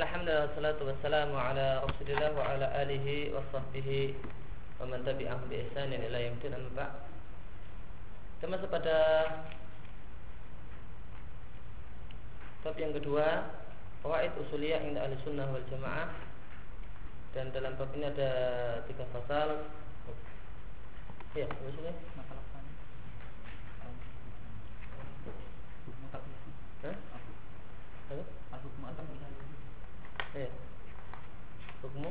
Alhamdulillah salatu wassalamu ala Rasulillah wa ala alihi wa sahbihi wa man tabi'ahum bi ihsanin ila yaumil amma Kita masuk pada bab yang kedua, fawaid usuliyah inda ahli sunnah wal jamaah. Dan dalam bab ini ada tiga pasal. Ya? Masalah Hah? Apa? Al-hukmu eh hukmu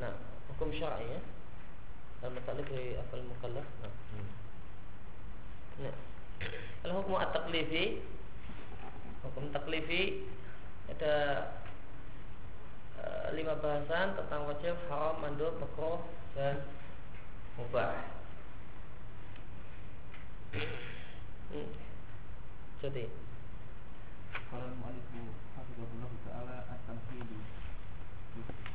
nah hukum syar'i ya. Dan masalah dari afal mukallaf. Nah. nah. Kalau hukum at-taklifi Hukum taklifi Ada uh, Lima bahasan tentang wajib, haram, mandub, makruh Dan mubah. Jadi. Kalau mu'alifu hafizahullah ta'ala at-tamhidi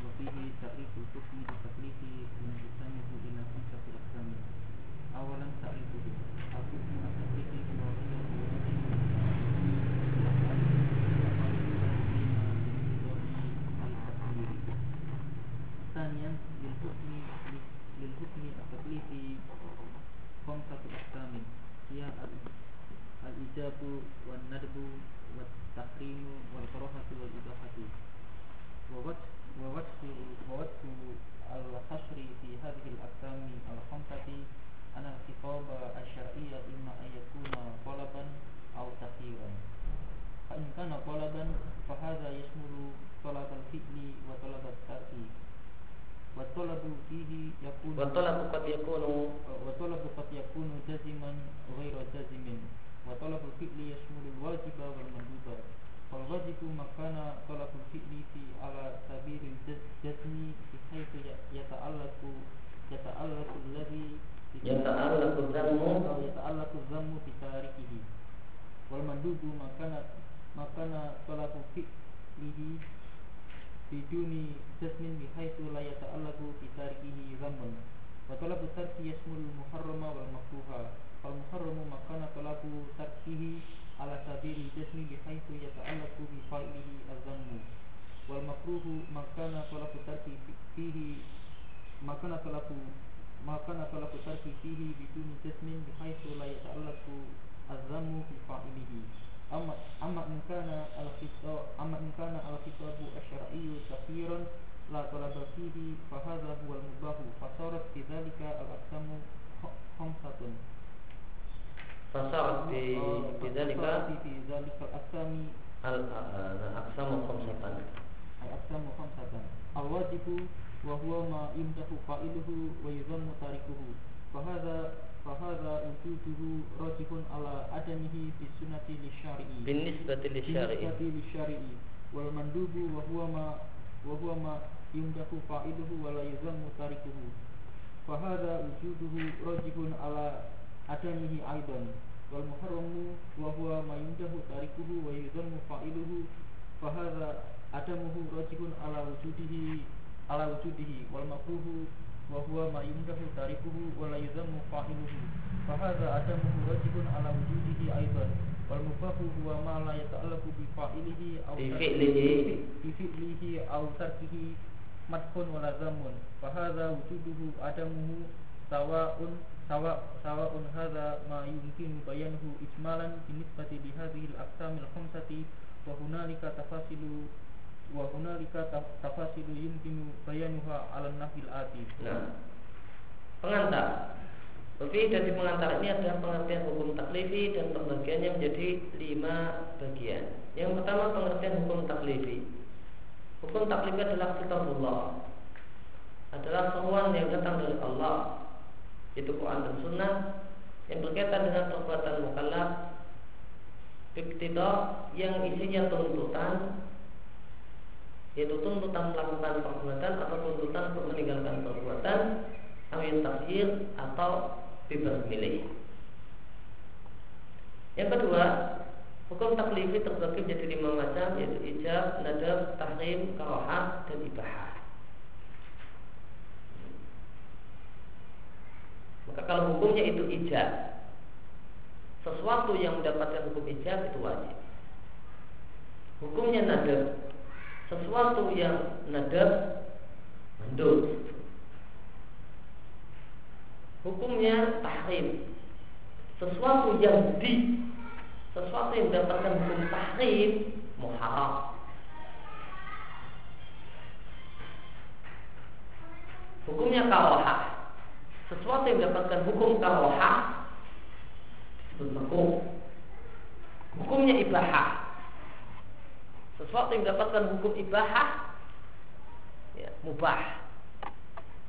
wa fihi ta'rifu hukmi taklifi min yusamihu ila khamsati aqsam awalan ta'rifu al-hukmu at-taklifi wa ثانيا للحكم للحكم التكليفي خمسة أقسام هي الإجاب والندب والتحريم والكراهة والإباحة ووجه ووجه الحصر في هذه الأقسام الخمسة. أن الخطاب الشرعي إما أن يكون طلبا أو تخيرا فإن كان طلبا فهذا يشمل طلب الفعل وطلب الترك والطلب فيه يكون والطلب قد يكون والطلب قد يكون جزما غير جزم وطلب الفعل يشمل الواجب والمندوب. فالواجب ما كان طلب الفعل في على سبيل الجزم بحيث يتعلق يتعلق الذي يتعلق الذم يتعلق الذم بتاركه والمندوب ما كان ما كان طلب فعله biduni jasmin bihaitu la yata'allaqu fi tarikihi dhammun wa talabu tarki yasmul muharrama wal makruha fal على سبيل الجسم بحيث يتعلق بفائله الذم والمكروه ما كان طلب ترك فيه ما كان طلب ما كان طلب ترك فيه بدون جسم بحيث لا يتعلق الذم بفائله أما أما إن كان الخطاب أما إن كان الخطاب الشرعي كثيرا لا طلب فيه فهذا هو المباح. فصارت في ذلك الأقسام خمسة. فصارت في في ذلك في ذلك الأقسام. الأقسام خمسة. الأقسام خمسة. الواجب وهو ما يمدح فاعله ويذم تاركه. فهذا فهذا وجوده راجح على عدمه في السنة للشارعي بالنسبة للشارعي بالنسبة للشارعي والمندوب وهو ما وهو ما يمدح فاعله ولا يذم تاركه. فهذا وجوده راجح على atamihi aidan. Wal muharramu wa huwa ma yundahu tarikuhu wa yudhannu fa'iluhu. Fa hadha adamuhu rajihun ala wujudihi ala wujudihi. Wal makruhu wa huwa ma yundahu tarikuhu wa la yudhannu fa'iluhu. Fa hadha adamuhu rajihun ala wujudihi aidan. Wal mubahu huwa ma la yata'allaqu bi fa'ilihi aw bi fi'lihi. Bi fi'lihi aw tarkihi madkhun wa lazamun fa hadha wujuduhu adamuhu sawa'un سواء سواء هذا ما يمكن بيانه إجمالا بالنسبة لهذه الأقسام الخمسة وهنالك تفاصيل wa hunalika tafasilu yumkinu bayanuha ala nafil ati. Nah, pengantar. Tapi dari pengantar ini ada pengertian hukum taklifi dan pembagiannya menjadi lima bagian. Yang pertama pengertian hukum taklifi. Hukum taklifi adalah kitabullah. Adalah seruan yang datang dari Allah. itu Quran dan Sunnah yang berkaitan dengan perbuatan mukallaf Biktidah yang isinya tuntutan yaitu tuntutan melakukan perbuatan atau tuntutan untuk meninggalkan perbuatan awil tafsir atau bebas milih. Yang kedua, hukum taklifi terbagi menjadi lima macam yaitu ijab, nadab, tahrim, karohah, dan ibahah. Maka kalau hukumnya itu ijab, sesuatu yang mendapatkan hukum ijab itu wajib. Hukumnya nadab, sesuatu yang nadab mandub. Hukumnya tahrim sesuatu yang di sesuatu yang mendapatkan hukum tahrim muharram. Hukumnya karohah sesuatu yang mendapatkan hukum karohah disebut makruh hukumnya ibahah sesuatu yang mendapatkan hukum ibahah ya, mubah.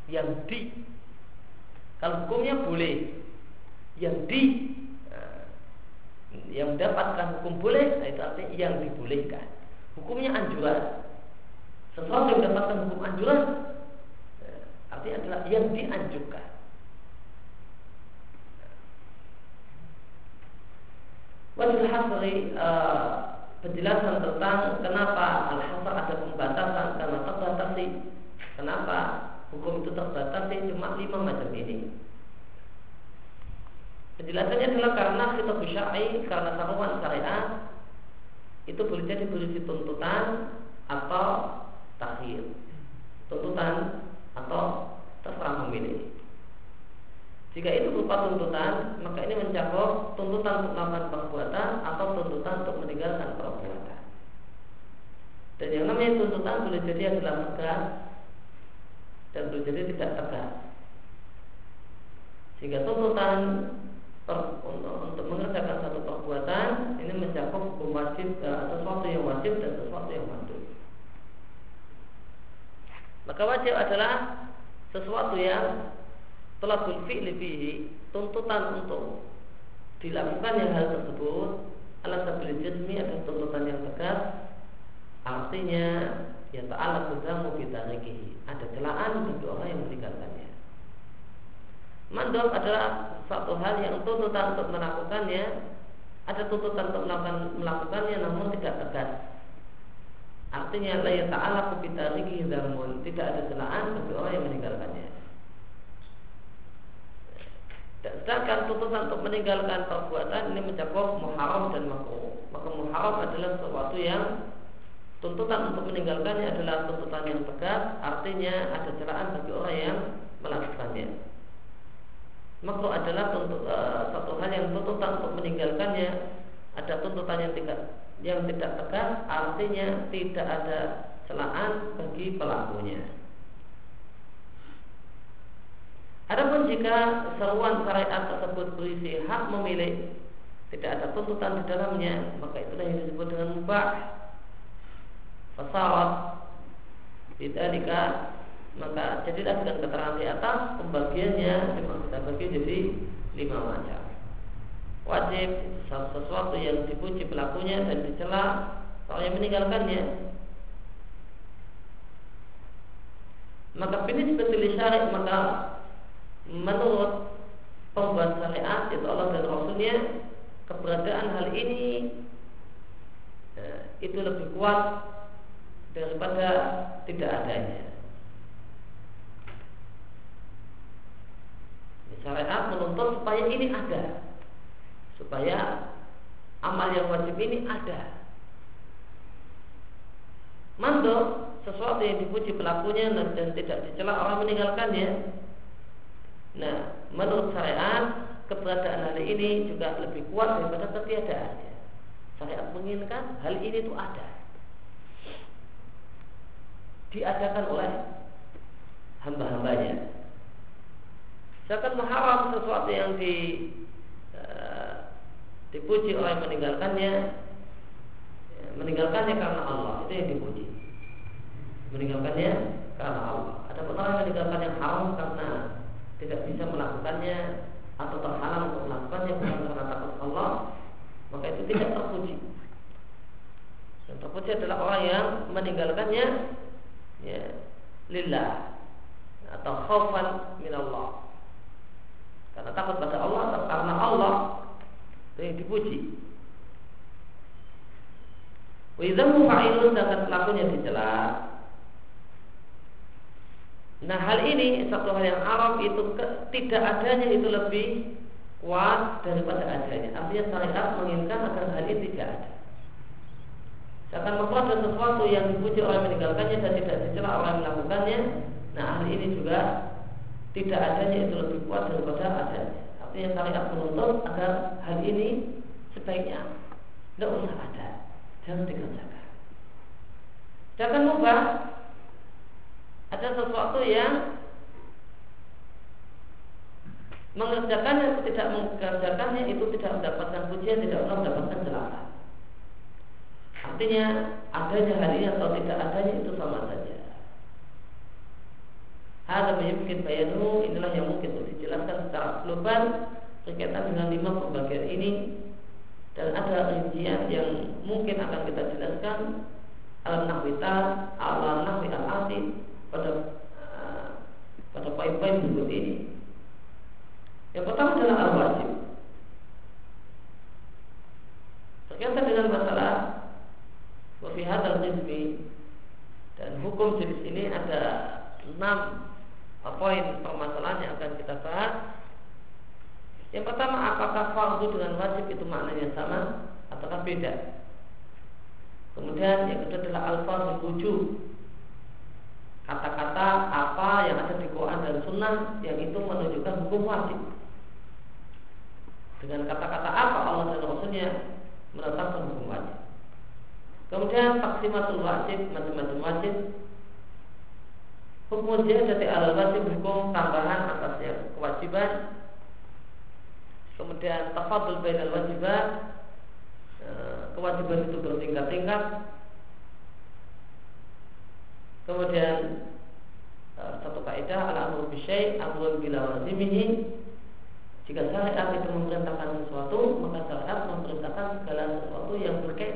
Yang di. Kalau hukumnya boleh yang di nah, yang mendapatkan hukum boleh nah itu artinya yang dibolehkan. Hukumnya anjuran. Sesuatu yang mendapatkan hukum anjuran nah, artinya adalah yang dianjurkan Wajib hasri uh, penjelasan tentang kenapa al-hasar ada pembatasan karena terbatasi. Kenapa hukum itu terbatasi cuma lima macam ini? Penjelasannya adalah karena kita syar'i karena saruan syariat itu boleh jadi berisi tuntutan atau takhir. Tuntutan atau terserah memilih jika itu berupa tuntutan, maka ini mencakup tuntutan untuk melakukan perbuatan atau tuntutan untuk meninggalkan perbuatan. Dan yang namanya tuntutan boleh jadi adalah tegas dan boleh jadi tidak tegas. Sehingga tuntutan per, untuk, untuk mengerjakan satu perbuatan ini mencakup hukum wajib uh, sesuatu yang wajib dan sesuatu yang wajib. Maka wajib adalah sesuatu yang talabul fi'li fihi tuntutan untuk dilakukan yang hal tersebut ala sabil jazmi ada tuntutan yang tegas. Artinya ya ta'ala kudamu bitarikihi ada celaan bagi orang yang meninggalkannya. Mandop adalah satu hal yang tuntutan untuk melakukannya. Ada tuntutan untuk melakukan, melakukannya namun tidak tegas. Artinya la ya ta'ala kubitarikihi tidak ada celaan bagi orang yang meninggalkannya dan sedangkan tuntutan untuk meninggalkan perbuatan ini mencakup muharam dan makruh. Maka muharam adalah sesuatu yang tuntutan untuk meninggalkannya adalah tuntutan yang tegas, artinya ada celaan bagi orang yang melakukannya. Makruh adalah tuntut, uh, satu hal yang tuntutan untuk meninggalkannya ada tuntutan yang tidak yang tidak tegas, artinya tidak ada celaan bagi pelakunya. Adapun jika seruan syariat tersebut berisi hak memilih, tidak ada tuntutan di dalamnya, maka itulah yang disebut dengan mubah. Fasarat Bidalika maka jadilah dengan keterangan di atas pembagiannya memang kita bagi jadi lima macam. Wajib sesuatu yang dipuji pelakunya dan dicela yang meninggalkannya. Maka pilih seperti syariat maka menurut pembuat syariat itu Allah dan Rasulnya keberadaan hal ini ya, itu lebih kuat daripada tidak adanya. Syariat menuntut supaya ini ada, supaya amal yang wajib ini ada. Mandor sesuatu yang dipuji pelakunya dan tidak dicela orang meninggalkannya Nah, menurut syariat keberadaan hal ini juga lebih kuat daripada ketiadaannya. Syariat menginginkan hal ini itu ada. diadakan oleh hamba-hambanya. Sedangkan mengharam sesuatu yang di uh, dipuji oleh meninggalkannya ya, meninggalkannya karena Allah itu yang dipuji meninggalkannya karena Allah ada orang yang meninggalkan yang haram karena tidak bisa melakukannya atau terhalang untuk melakukannya bukan karena takut Allah maka itu tidak terpuji. Yang terpuji adalah orang yang meninggalkannya ya, lillah atau khaufan min Allah karena takut pada Allah atau karena Allah itu yang dipuji. Wizamu fa'ilun dan pelakunya dicela. Nah hal ini satu hal yang Arab itu tidak adanya itu lebih kuat daripada adanya. Artinya syariat menginginkan agar hal ini tidak ada. Seakan ada sesuatu yang dipuji orang meninggalkannya dan tidak dicela orang melakukannya. Nah hal ini juga tidak adanya itu lebih kuat daripada adanya. Artinya syariat menuntut agar hal ini sebaiknya tidak usah ada, jangan dikerjakan. Jangan mubah ada sesuatu yang mengerjakannya atau tidak mengerjakannya itu tidak mendapatkan pujian, tidak pernah mendapatkan jelasan. Artinya adanya hal ini atau tidak adanya itu sama saja. Hal yang mungkin bayanu inilah yang mungkin untuk dijelaskan secara global berkaitan dengan lima pembagian ini dan ada rincian yang mungkin akan kita jelaskan alam nahwita, alam nahwi al pada uh, pada poin-poin berikut ini. Yang pertama adalah al-wajib. Berkaitan dengan masalah wafihat al dan hukum jenis ini ada enam poin permasalahan yang akan kita bahas. Yang pertama, apakah fardu dengan wajib itu maknanya sama ataukah beda? Kemudian yang kedua adalah al-fardu wujud. Kata-kata apa yang ada di Quran dan Sunnah yang itu menunjukkan hukum wajib. Dengan kata-kata apa Allah dan Rasulnya menetapkan hukum wajib. Kemudian taksimatul wajib, macam-macam wajib Hukum dari al wajib hukum tambahan atasnya kewajiban. Kemudian tafadul al wajibat eh, kewajiban itu bertingkat-tingkat. Kemudian eh, satu kaidah al amru bisyai amrun bila wazimihi. Jika syariat itu memerintahkan sesuatu maka syariat memerintahkan segala sesuatu yang berkaitan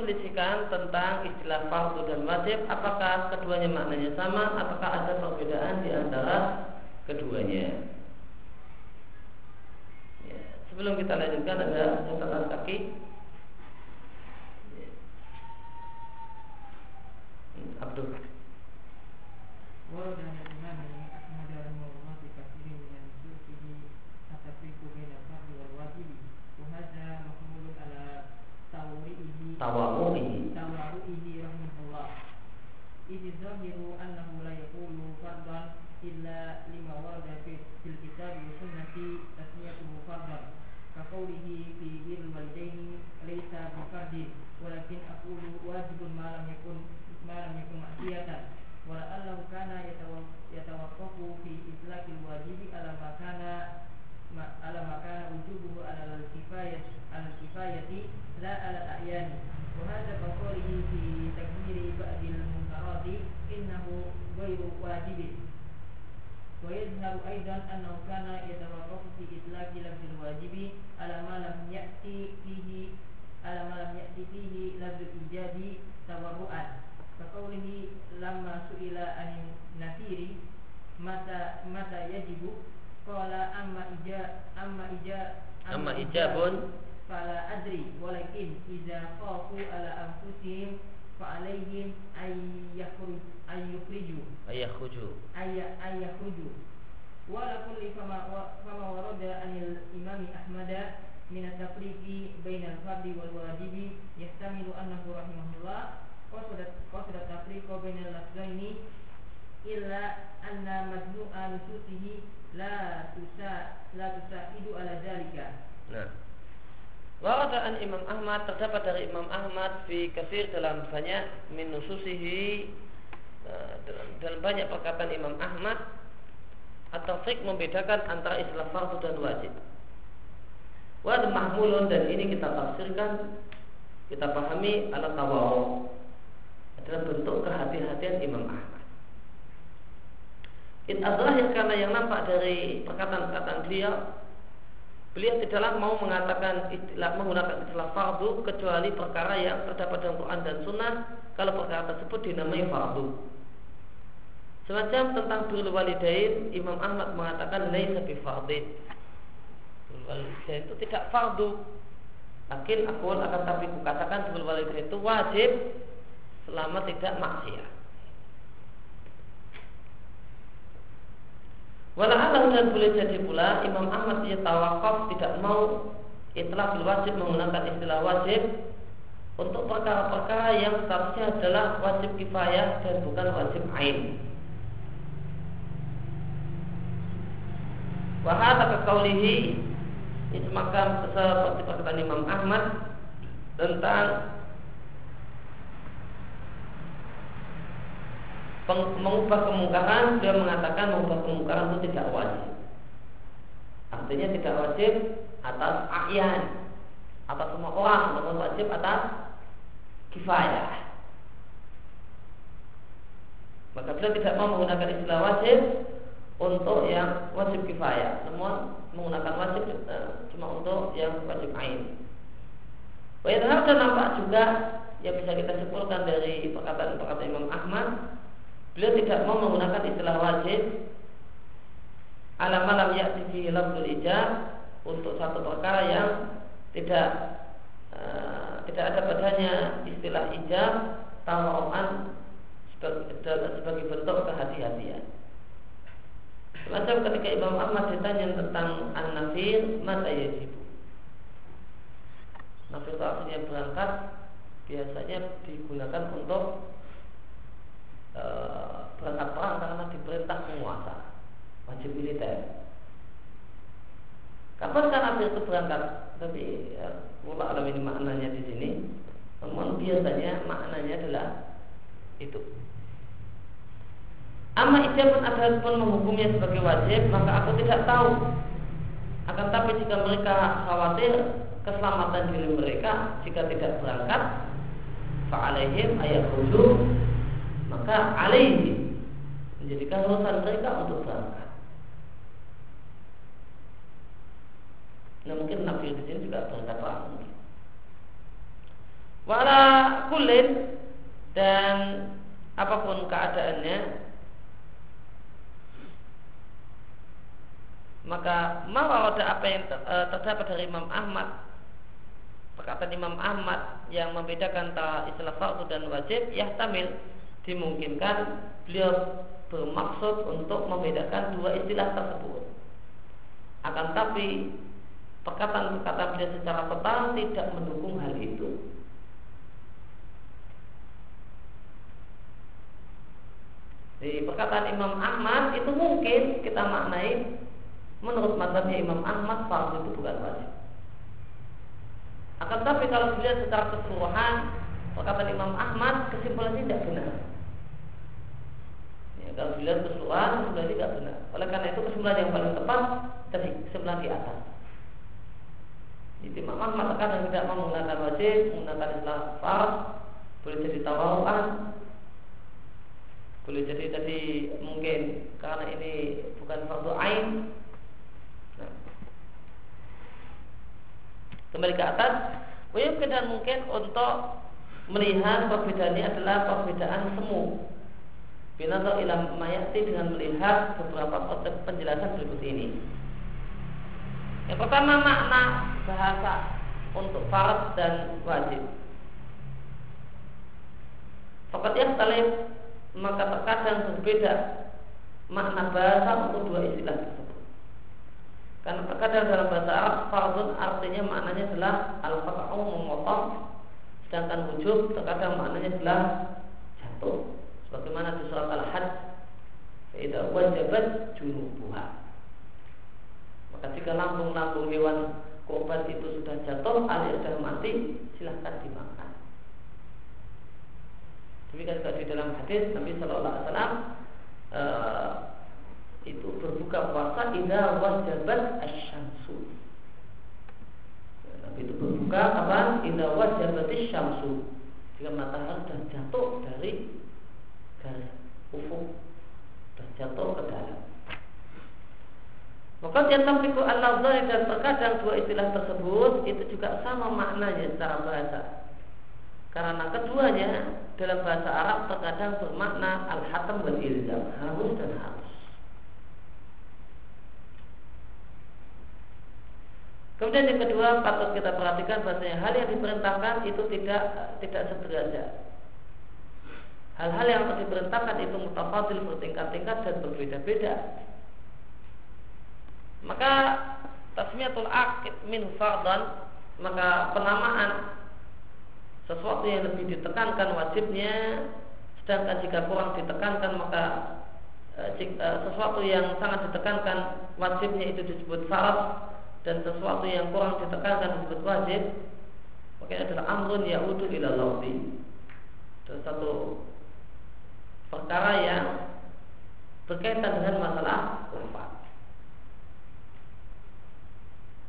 Diperselisihkan tentang istilah fardu dan wajib. Apakah keduanya maknanya sama? Apakah ada perbedaan di antara keduanya? Ya, sebelum kita lanjutkan ada catatan kaki. Yukhriju ay yakhruju ay ay yakhruju wala kulli fama fama warada anil imami ahmada min at-tafriqi bain al-fardhi wal wajibi yahtamilu annahu rahimahullah qasada qasada tafriqa bain al-lafzaini illa anna majmu'a nususihi la tusa la tusaidu ala dzalika nah. Waradaan Imam Ahmad terdapat dari Imam Ahmad fi kafir dalam banyak minususihi eh, dalam, dalam banyak perkataan Imam Ahmad atau fik membedakan antara istilah fardu dan wajib. Wad mahmulun dan ini kita tafsirkan kita pahami ala tawawu adalah bentuk kehati-hatian Imam Ahmad. It yang karena yang nampak dari perkataan-perkataan beliau Beliau tidaklah mau mengatakan istilah, menggunakan istilah fardu kecuali perkara yang terdapat dalam Quran dan Sunnah kalau perkara tersebut dinamai fardu. Semacam tentang birrul walidain, Imam Ahmad mengatakan laisa bi fardin. Walidain itu tidak fardu. Lakin aku akan tapi kukatakan birrul walidain itu wajib selama tidak maksiat. Walau dan boleh jadi pula Imam Ahmad dia tawakaf tidak mau itulah wajib menggunakan istilah wajib untuk perkara-perkara yang statusnya adalah wajib kifayah dan bukan wajib ain. Wahada kekaulihi itu maka seperti perkataan Imam Ahmad tentang mengubah kemungkaran dia mengatakan mengubah kemungkaran itu tidak wajib. Artinya tidak wajib atas ayat atas semua orang namun wajib atas kifayah. Maka beliau tidak mau menggunakan istilah wajib untuk yang wajib kifayah. Namun menggunakan wajib eh, cuma untuk yang wajib ain. Wajib dan nampak juga yang bisa kita simpulkan dari perkataan-perkataan Imam Ahmad Beliau tidak mau menggunakan istilah wajib. Alam malam yakti fi lafzul ijab untuk satu perkara yang tidak uh, tidak ada padanya istilah ijab tawaran sebagai, sebagai bentuk kehati-hatian. Semacam ketika Imam Ahmad ditanya tentang an-nafir, mata yajib. Nafir itu artinya berangkat biasanya digunakan untuk e, berangkat perang karena diperintah penguasa wajib militer. Kapan kan Nabi itu berangkat? Tapi ya, mula alam ini maknanya di sini. Namun biasanya maknanya adalah itu. Amma pun ada pun menghukumnya sebagai wajib, maka aku tidak tahu. Akan tapi jika mereka khawatir keselamatan diri mereka jika tidak berangkat, fa'alaihim ayat maka alaihi menjadikan urusan mereka untuk berangkat. takdir di sini juga mungkin. Wala kulin dan apa pun keadaannya maka mawarada apa yang eh, terdapat dari Imam Ahmad perkataan Imam Ahmad yang membedakan antara istilah fardu dan wajib yahtamil dimungkinkan beliau bermaksud untuk membedakan dua istilah tersebut. Akan tapi perkataan-perkataan beliau secara total tidak mendukung hal itu. Di perkataan Imam Ahmad itu mungkin kita maknai menurut mazhabnya Imam Ahmad fardu itu bukan wajib. Akan tapi kalau dilihat secara keseluruhan perkataan Imam Ahmad kesimpulannya tidak benar. Ya, kalau dilihat keseluruhan kesimpulan tidak benar. Oleh karena itu kesimpulan yang paling tepat tadi kesimpulan di atas. Jadi Imam Ahmad terkadang tidak mau menggunakan wajib, menggunakan istilah fard, boleh jadi tawaruan, boleh jadi tadi mungkin karena ini bukan fardu ain Kembali ke atas, Wayumkin dan mungkin untuk melihat perbedaannya adalah perbedaan semu. Binatang ilam mayati dengan melihat beberapa penjelasan berikut ini. Yang pertama makna bahasa untuk farad dan wajib. Fakat yang maka terkadang berbeda makna bahasa untuk dua istilah. Karena terkadang dalam bahasa Arab fardun artinya maknanya adalah al-qat'u memotong sedangkan wujud terkadang maknanya adalah jatuh sebagaimana di surat Al-Hajj. Fa'idha wajabat junubuha. Maka jika lambung-lambung hewan korban itu sudah jatuh alias sudah mati silahkan dimakan. Demikian juga di dalam hadis Wasallam eh, itu berbuka puasa idza wajabat asyamsu. Nabi itu berbuka kapan? Idza wajabat asyamsu. Jika matahari sudah jatuh dari garis ufuk, sudah jatuh ke dalam. Maka yatafiku an dan terkadang dua istilah tersebut itu juga sama maknanya secara bahasa. Karena keduanya dalam bahasa Arab terkadang bermakna al-hatam wal ilzam, harus dan harus. Kemudian yang kedua patut kita perhatikan bahasanya hal yang diperintahkan itu tidak tidak sederajat. Hal-hal yang diperintahkan itu mutafadil bertingkat-tingkat dan berbeda-beda. Maka tasmiyatul akid min fardan maka penamaan sesuatu yang lebih ditekankan wajibnya sedangkan jika kurang ditekankan maka e, sesuatu yang sangat ditekankan wajibnya itu disebut syarat dan sesuatu yang kurang ditekankan disebut wajib maka ini adalah amrun ya'udu ila lawdi dan satu perkara yang berkaitan dengan masalah lafaz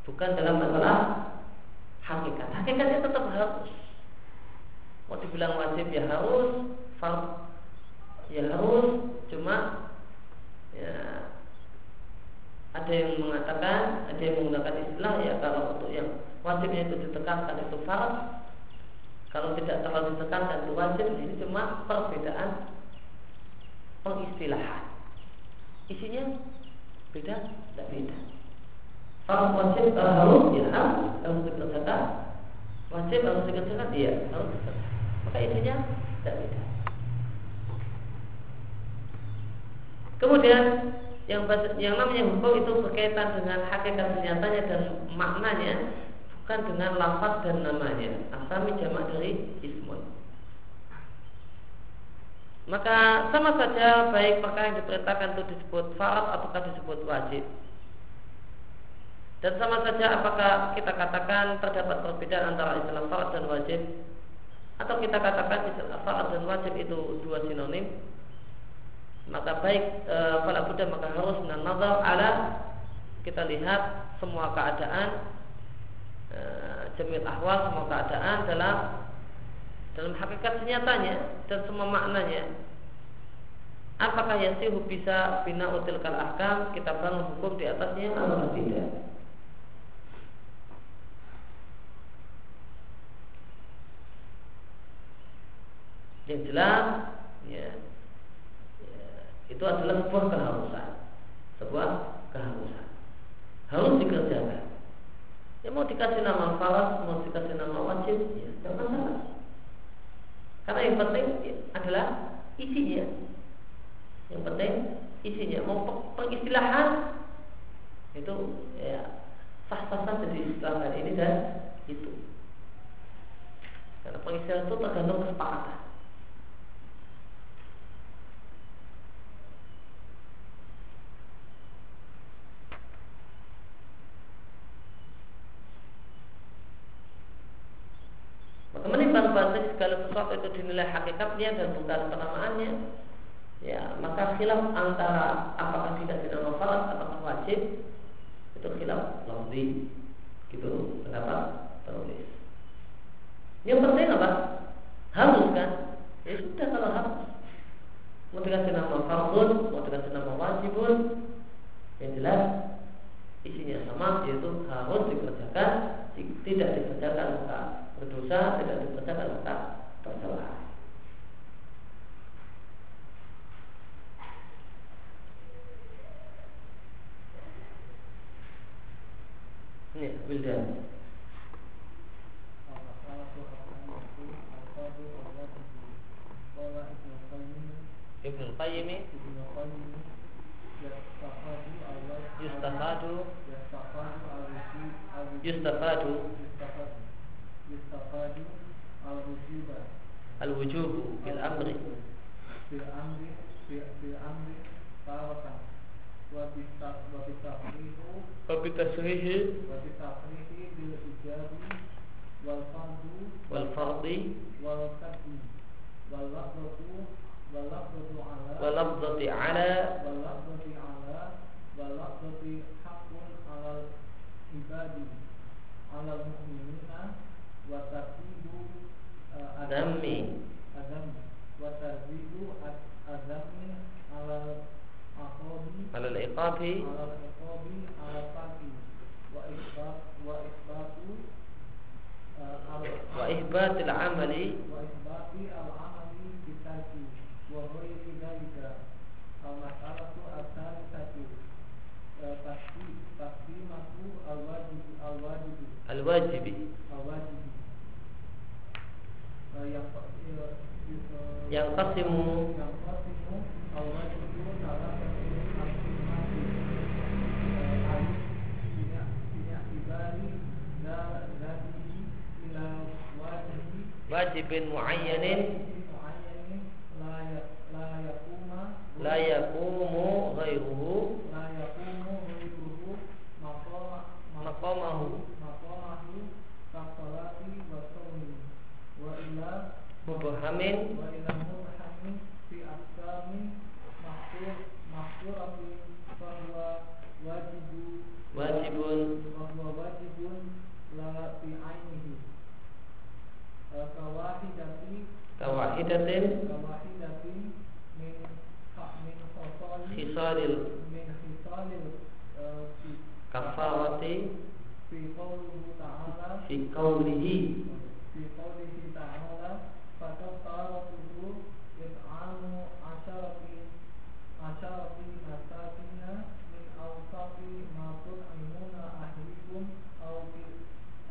bukan dalam masalah hakikat. Hakikatnya tetap harus. Mau dibilang wajib ya harus fard ya harus cuma ya ada yang mengatakan, ada yang menggunakan istilah ya kalau untuk yang wajibnya itu ditekankan itu farad, kalau tidak terlalu ditekankan itu wajib, ini cuma perbedaan pengistilahan. Isinya beda, tidak beda. Farad wajib kalau harus ya harus dikerjakan. Wajib harus dikerjakan, iya harus dikerjakan. Maka isinya tidak beda. Kemudian yang yang namanya hukum itu berkaitan dengan hakikat senyatanya dan maknanya bukan dengan lafaz dan namanya. Asami jamak dari ismun. Maka sama saja baik perkara yang diperintahkan itu disebut farad ataukah disebut wajib. Dan sama saja apakah kita katakan terdapat perbedaan antara istilah farad dan wajib atau kita katakan istilah farad dan wajib itu dua sinonim maka baik e, fala buddha maka harus nazar. Ala kita lihat semua keadaan e, jamil ahwal semua keadaan dalam dalam hakikat senyatanya dan semua maknanya. Apakah yang sih bisa bina util kal kita bangun hukum di atasnya atau tidak? Yang jelas ya itu adalah sebuah keharusan, sebuah keharusan harus dikerjakan. Ya mau dikasih nama faras, mau dikasih nama wajib, ya tidak masalah. Karena yang penting adalah isinya. Yang penting isinya. Mau pengistilahan itu ya sah-sah saja diistilahkan ini dan itu. Karena pengistilahan itu tergantung kesepakatan. Maka menimbang bahasa segala sesuatu itu dinilai hakikatnya dan bukan penamaannya, ya maka khilaf antara apakah tidak dinamakan atau wajib itu khilaf lafzi gitu pendapat penulis. Yang penting apa? Harus kan? Ya sudah kalau harus. Mau dikasih nama fardun, mau dikasih nama wajibun, yang jelas isinya sama yaitu harus dikerjakan, tidak dikerjakan maka berdosa, tidak dikerjakan maka tercela. Ini Wildan. Ibnu Qayyim yustafadu yustafadu yustafadu al-wujuba al-wujubu bil amri bil amri bil amri tawatan wa bitafrihu wa bitasrihi wa bitafrihi bil ijabi wal fardu wal fardi wal kadhi wal lafzatu wal lafzatu ala wal lafzati ala mu'minina wa taqidu Adami. adam wa tazidu adami ala aqabi. Ala al-iqabi ala aqabi ala fati. Wa isbat wa isbatu wa ihbatil amali. Wa isbati al amali bitarki. Wa ghairi dhalika. Al mas'alatu at-thalithatu tasdi tasdimatu al wajib wajib al-wajibi al wajib yang yang qasimu yang qasimu al wajib salah satu aktimati alif tidak tidak ibari zatihi ila wajibi wajibin muayyanin la ya- yakumu ghairuhu maqama maqamahu maqamahu kasalati wa sawmi wa ila mubhamin wa ila mubhamin fi aqsami mahsur mahsuratin fahuwa wajibu wajibun fahuwa wajibun la fi ainihi kawahidati khosali khisalil. Khisalil eh, fi kafarati fi qawlihi ta'ala fi qawlihi fi qawlihi ta'ala fakafaratuhu it'amu asharati asharati masakina min awsati ma tut'imuna ahlikum aw ki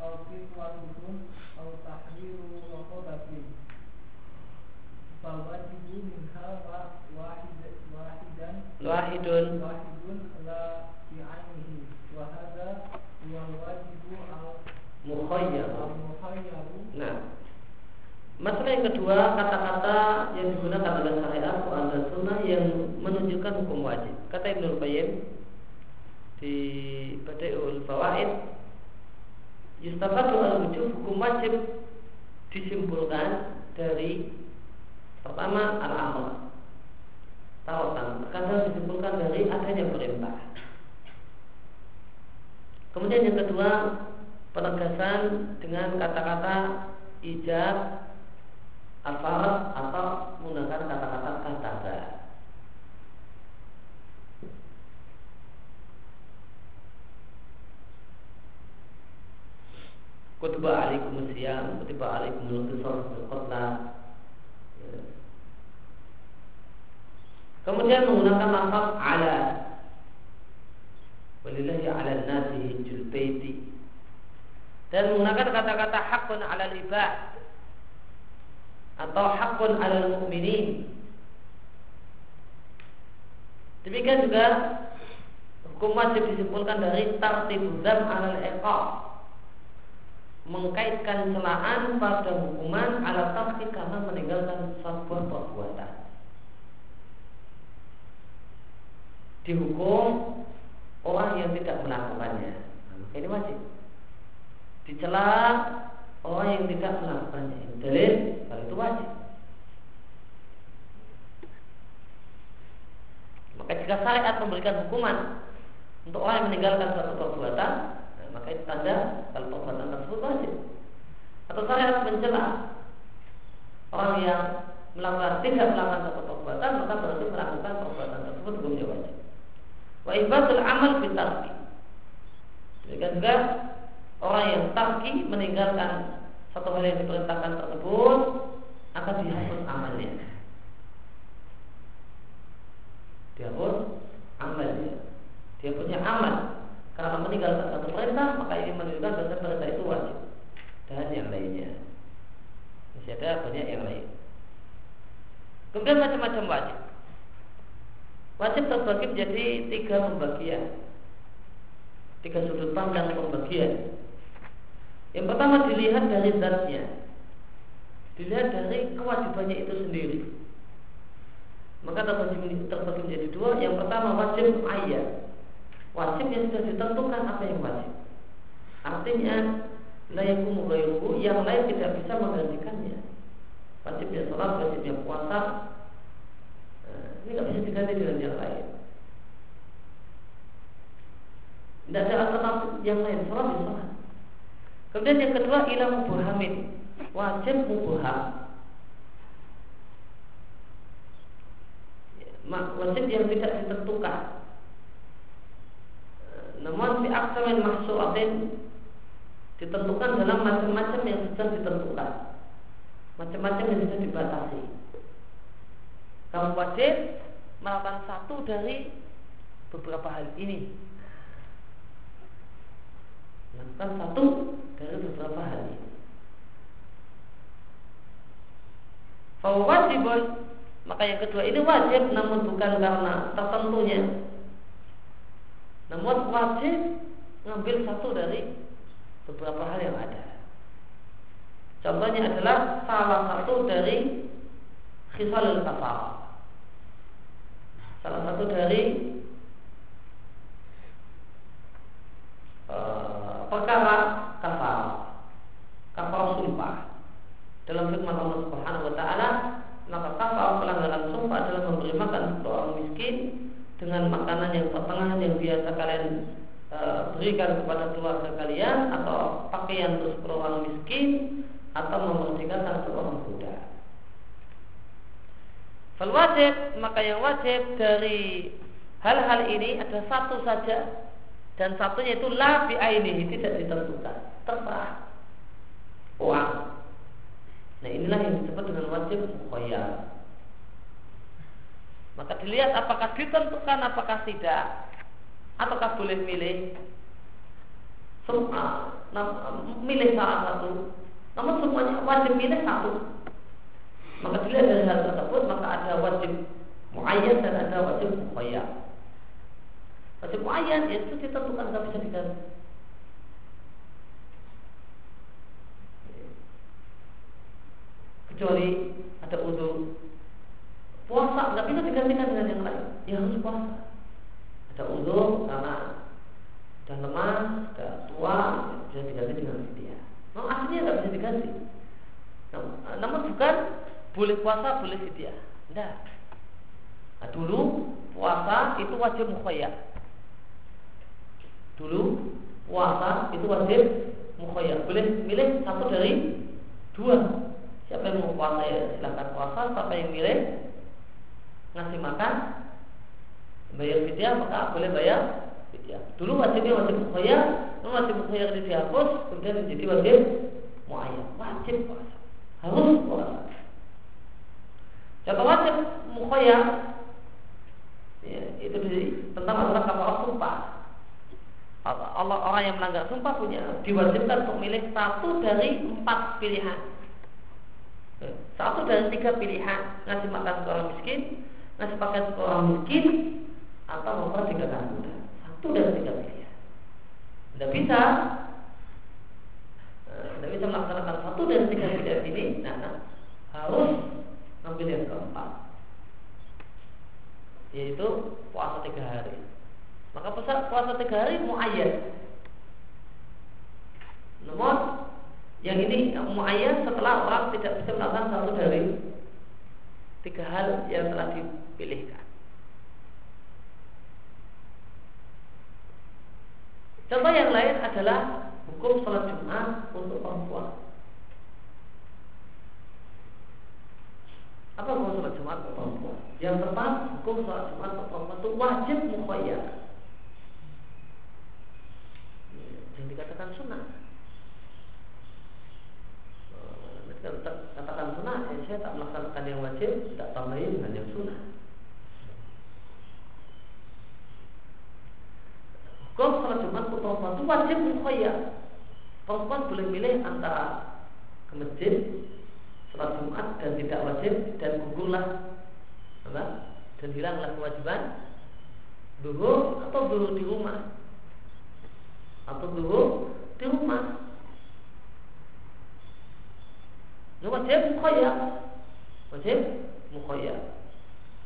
aw kiswatuhum aw tahriru raqabatin fal wajibu minha wa wahid wahidan wahidun wahidun la bi'ainihi wa hadha huwa al-wajibu mukhayyar al-mukhayyaru nah Masalah yang kedua kata-kata yang digunakan oleh syariat Quran dan Sunnah yang menunjukkan hukum wajib. Kata Ibnu Qayyim di Badiul Fawaid, yustafadu al-wujub hukum wajib disimpulkan dari pertama al-amal. Tawatan terkadang disimpulkan dari adanya perintah. Kemudian yang kedua penegasan dengan kata-kata ijab al-farad atau menggunakan kata-kata kata Kutiba alaikum siyam, kutiba alaikum qatla. Ya. Kemudian menggunakan lafaz ala. Walillahi ala nasi hijjul baiti. Dan menggunakan kata-kata hakun ala ibad atau hakun ala mu'minin. Demikian juga hukum wajib disimpulkan dari tartib dam ala iqab mengkaitkan celaan pada hukuman ala tartib karena meninggalkan sebuah perbuatan. dihukum orang yang tidak melakukannya. Ini wajib. Dicela orang yang tidak melakukannya. Dalil wajib. Maka jika syariat memberikan hukuman untuk orang yang meninggalkan suatu perbuatan, nah, maka itu tanda kalau perbuatan tersebut wajib. Atau syariat mencela orang yang melakukan tidak melakukan suatu perbuatan, maka berarti melakukan perbuatan tersebut hukumnya wajib. Wa ibadul amal fitarki. Demikian juga orang yang tarki meninggalkan satu hal yang diperintahkan tersebut akan dihapus amalnya. Dihapus amalnya. Dia punya amal karena meninggalkan satu perintah maka ini menunjukkan bahwa perintah itu wajib dan yang lainnya. Masih ada banyak yang lain. Kemudian macam-macam wajib wajib terbagi menjadi tiga pembagian tiga sudut pandang pembagian yang pertama dilihat dari zatnya dilihat dari kewajibannya itu sendiri maka terbagi, menjadi dua yang pertama wajib ayat wajib yang sudah ditentukan apa yang wajib artinya layakum ghairuhu yang lain tidak bisa menggantikannya wajibnya sholat wajibnya puasa ini nggak bisa diganti dengan yang lain. Tidak ada alternatif yang lain. Di salat. Kemudian yang kedua ilah mubuhamin. Wajib mubuham. Wajib yang tidak ditentukan. Namun fi aksamin mahsuratin ditentukan dalam macam-macam yang sudah ditentukan. Macam-macam yang sudah dibatasi kamu wajib melakukan satu dari beberapa hal ini melakukan satu dari beberapa hal ini Bahwa wajib maka yang kedua ini wajib namun bukan karena tertentunya. Namun wajib ngambil satu dari beberapa hal yang ada. Contohnya adalah salah satu dari khisalul kafar. Salah satu dari uh, perkara kafar. Kafar sumpah dalam firman Allah Subhanahu wa taala maka kafar pelanggaran sumpah adalah memberi makan orang miskin dengan makanan yang pertengahan yang biasa kalian uh, berikan kepada keluarga kalian atau pakaian untuk orang miskin atau memerdekakan seorang budak. Fal wajib maka yang wajib dari hal-hal ini ada satu saja dan satunya itu la ainihi tidak ditentukan terserah uang. Nah inilah yang disebut dengan wajib mukhayyar. Maka dilihat apakah ditentukan apakah tidak ataukah boleh milih semua milih salah satu namun semuanya wajib milih satu maka dilihat dari hal tersebut maka ada wajib muayyan dan ada wajib mukhayyar. Wajib muayyan itu ditentukan nggak bisa diganti. Kecuali ada udur puasa nggak bisa digantikan dengan yang lain. Ya harus puasa. Ada udur karena sudah lemah, sudah tua, bisa diganti dengan dia. Nah, aslinya nggak bisa diganti. Namun bukan boleh puasa, boleh fidyah. Tidak. Nah, dulu puasa itu wajib mukhayyar. Dulu puasa itu wajib mukhayyar. Boleh milih satu dari dua. Siapa yang mau puasa ya silakan puasa. Siapa yang milih ngasih makan bayar fidyah maka boleh bayar fidyah. Dulu wajibnya wajib mukhayyar, wajib mukhayyar dihapus kemudian menjadi wajib muayyad. Wajib puasa. Harus puasa. Contoh wajib mukhayyar tentang masalah kafarat sumpah. Allah orang yang melanggar sumpah punya diwajibkan untuk milih satu dari empat pilihan. Satu dari tiga pilihan ngasih makan ke orang miskin, ngasih pakaian ke orang miskin, atau mempertigakan budak. Satu dari tiga pilihan. Tidak bisa tidak bisa melaksanakan satu dari tiga pilihan ini, nah, nah harus ambil yang keempat, yaitu puasa tiga hari. Maka puasa, puasa tiga hari muayyan. Namun yang ini muayyan setelah orang tidak bisa melakukan satu dari tiga hal yang telah dipilihkan. Contoh yang lain adalah hukum sholat Jumat untuk perempuan. Apa hukum sholat Jumat untuk perempuan? Yang pertama, hukum sholat Jumat untuk perempuan itu wajib mukhayyar. Yang dikatakan sunnah. Katakan sunnah, ya saya tak melaksanakan yang wajib, tak tambahin dengan yang sunnah. Hukum sholat Jumat perempuan itu wajib mukhayyar perempuan boleh milih antara ke masjid sholat Jumat dan tidak wajib dan gugurlah apa? dan hilanglah kewajiban duhur atau duhur di rumah atau duhur di rumah ini wajib mukhoya wajib mukhoya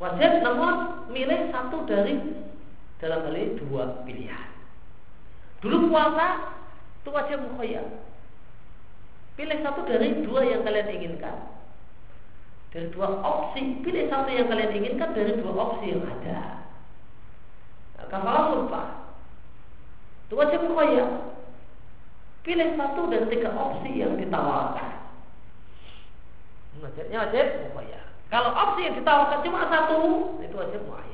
wajib namun milih satu dari dalam hal ini dua pilihan dulu puasa itu wajib mukhayyar. Pilih satu dari dua yang kalian inginkan. Dari dua opsi, pilih satu yang kalian inginkan dari dua opsi yang ada. Nah, Kafalah sumpah. Itu wajib mukhayyar. Pilih satu dari tiga opsi yang ditawarkan. Wajibnya wajib mukhayyar. Kalau opsi yang ditawarkan cuma satu, itu wajib mukhayyar.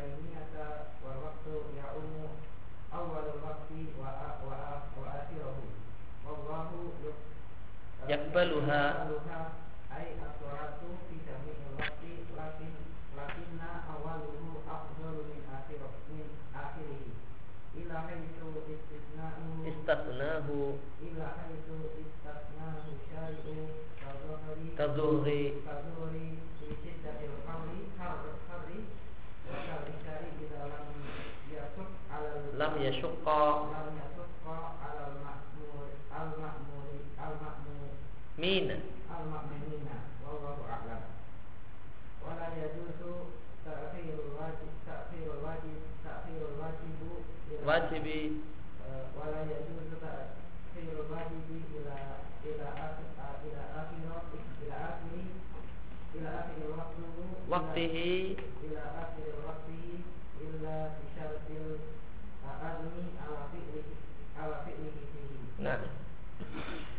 taimiyata wal waqtu ya'umu awalul waqti wa wa wa akhirahu. Wallahu yakbaluha ay as-salatu fi jami'il waqti lakin lakinna awaluhu afdalu min akhir min akhirih ila haitsu istisnahu istasnahu ila haitsu istasnahu syari'u ila lam al-ma'mur min. Al-ma'murina wallahu a'lam wala yajuzu ta'khirul wajib ta'khirul wajib ta'khirul wajibu wajibi wala yajuzu ta'khirul wajibi ila ila akhir ila akhir ila akhir ila akhir waktu waktihi Nah,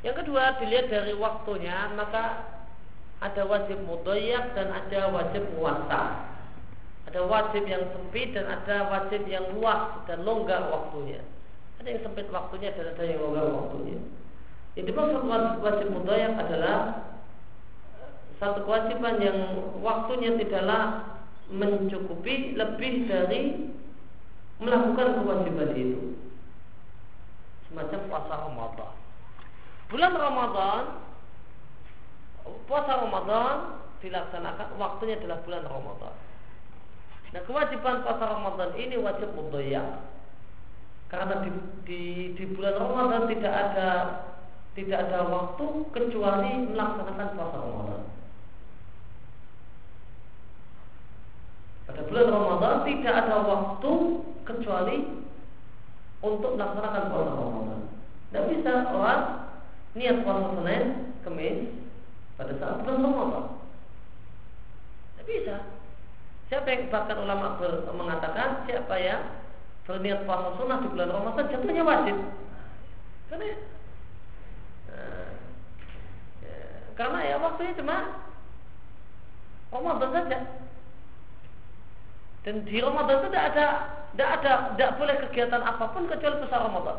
yang kedua dilihat dari waktunya maka ada wajib mudoyak dan ada wajib muasa. Ada wajib yang sempit dan ada wajib yang luas dan longgar waktunya. Ada yang sempit waktunya dan ada yang longgar waktunya. Yang dimaksud wajib, wajib mudoyak adalah satu kewajiban yang waktunya tidaklah mencukupi lebih dari melakukan kewajiban itu. Semacam puasa Ramadan. Bulan Ramadan puasa Ramadan dilaksanakan waktunya adalah bulan Ramadan. Nah kewajiban puasa Ramadan ini wajib mudoyak karena di, di, di bulan Ramadan tidak ada tidak ada waktu kecuali melaksanakan puasa Ramadan. Pada bulan Ramadan tidak ada waktu kecuali untuk melaksanakan puasa Ramadan. Tidak bisa orang niat puasa Senin, Kamis pada saat bulan Ramadan. Tidak bisa. Siapa yang bahkan ulama ber, mengatakan siapa yang berniat puasa sunnah di bulan Ramadan jatuhnya wajib. Karena ya, karena ya waktunya cuma Ramadan saja. Dan di Ramadan itu tidak ada tidak ada tidak boleh kegiatan apa pun kecuali puasa Ramadan.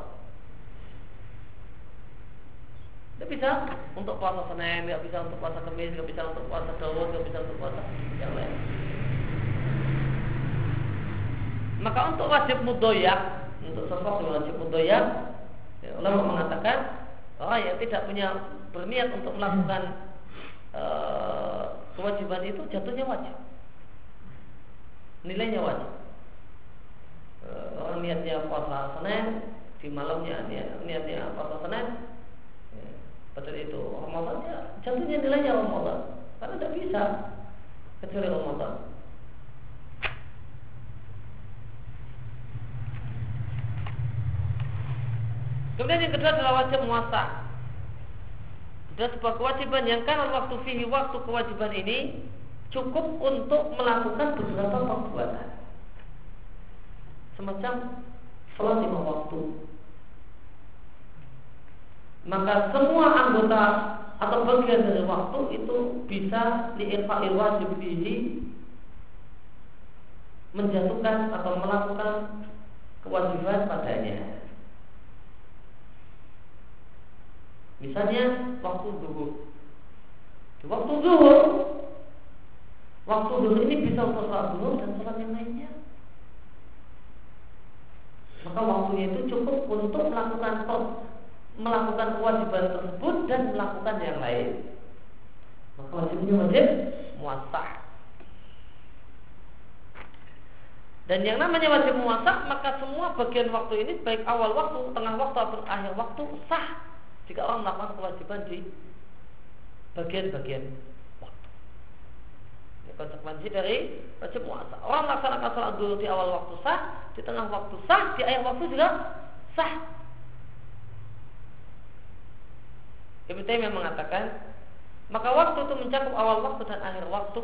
Tidak bisa untuk puasa Senin, tidak bisa untuk puasa Kamis, tidak bisa untuk puasa Daud, tidak bisa untuk puasa yang lain. Maka untuk wajib mudoyak untuk yang wajib mudoyak, ya, ulama mengatakan orang yang tidak punya berniat untuk melakukan uh, kewajiban itu jatuhnya wajib, nilainya wajib. Uh, orang niatnya puasa Senin di malamnya niat, niatnya puasa Senin, ya, betul itu Ramadan ya jatuhnya nilainya Ramadan karena tidak bisa kecuali Ramadan. Kemudian yang kedua adalah wajib muasa. Ada sebuah kewajiban yang kan waktu fihi waktu kewajiban ini cukup untuk melakukan beberapa perbuatan. Semacam sholat lima waktu. Maka semua anggota atau bagian dari waktu itu bisa diinfakil wajib fihi menjatuhkan atau melakukan kewajiban padanya. Misalnya waktu zuhur. Di waktu zuhur, waktu zuhur ini bisa untuk sholat zuhur dan sholat yang lainnya. Maka waktunya itu cukup untuk melakukan melakukan kewajiban tersebut dan melakukan yang lain. Maka wajibnya wajib muasah. Dan yang namanya wajib muasah maka semua bagian waktu ini baik awal waktu, tengah waktu atau akhir waktu sah jika orang melakukan kewajiban di bagian-bagian konsekuensi dari wajib puasa. Orang melaksanakan sholat dulu di awal waktu sah, di tengah waktu sah, di akhir waktu juga sah. Ibnu Taimiyah mengatakan, maka waktu itu mencakup awal waktu dan akhir waktu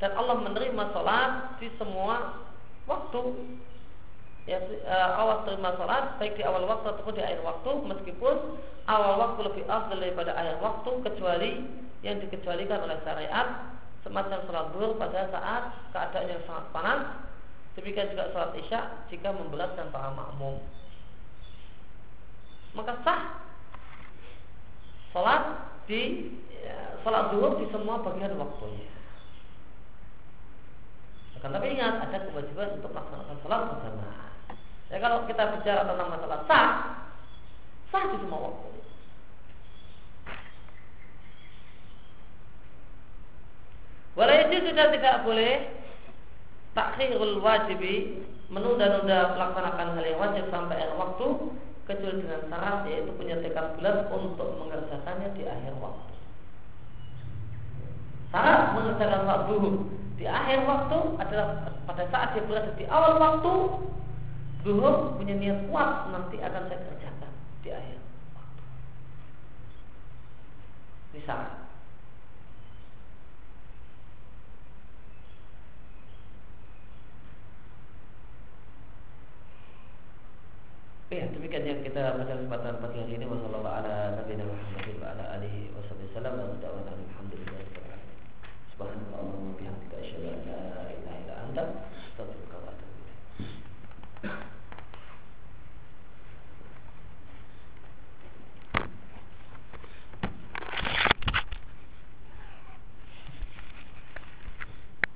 dan Allah menerima sholat di semua waktu ya uh, awal terima sholat baik di awal waktu ataupun di akhir waktu meskipun awal waktu lebih afdal daripada akhir waktu kecuali yang dikecualikan oleh syariat semacam sholat duhur pada saat keadaan yang sangat panas. Demikian juga sholat isya jika memberatkan para makmum. Maka sah sholat di ya, sholat duhur di semua bagian waktunya. Akan tapi ingat ada kewajiban untuk melaksanakan sholat berjamaah Ya kalau kita bicara tentang masalah sah, sah di semua waktu. Walau sudah tidak boleh takhirul wajibi menunda-nunda melaksanakan hal yang wajib sampai akhir waktu kecuali dengan syarat yaitu punya tekad bulat untuk mengerjakannya di akhir waktu. Syarat mengerjakan waktu di akhir waktu adalah pada saat dia berada di awal waktu Zuhur punya niat kuat nanti akan saya kerjakan di akhir waktu. Salah. Ya, demikian yang kita baca kesempatan pagi hari ini. Wasallallahu ala nabiyina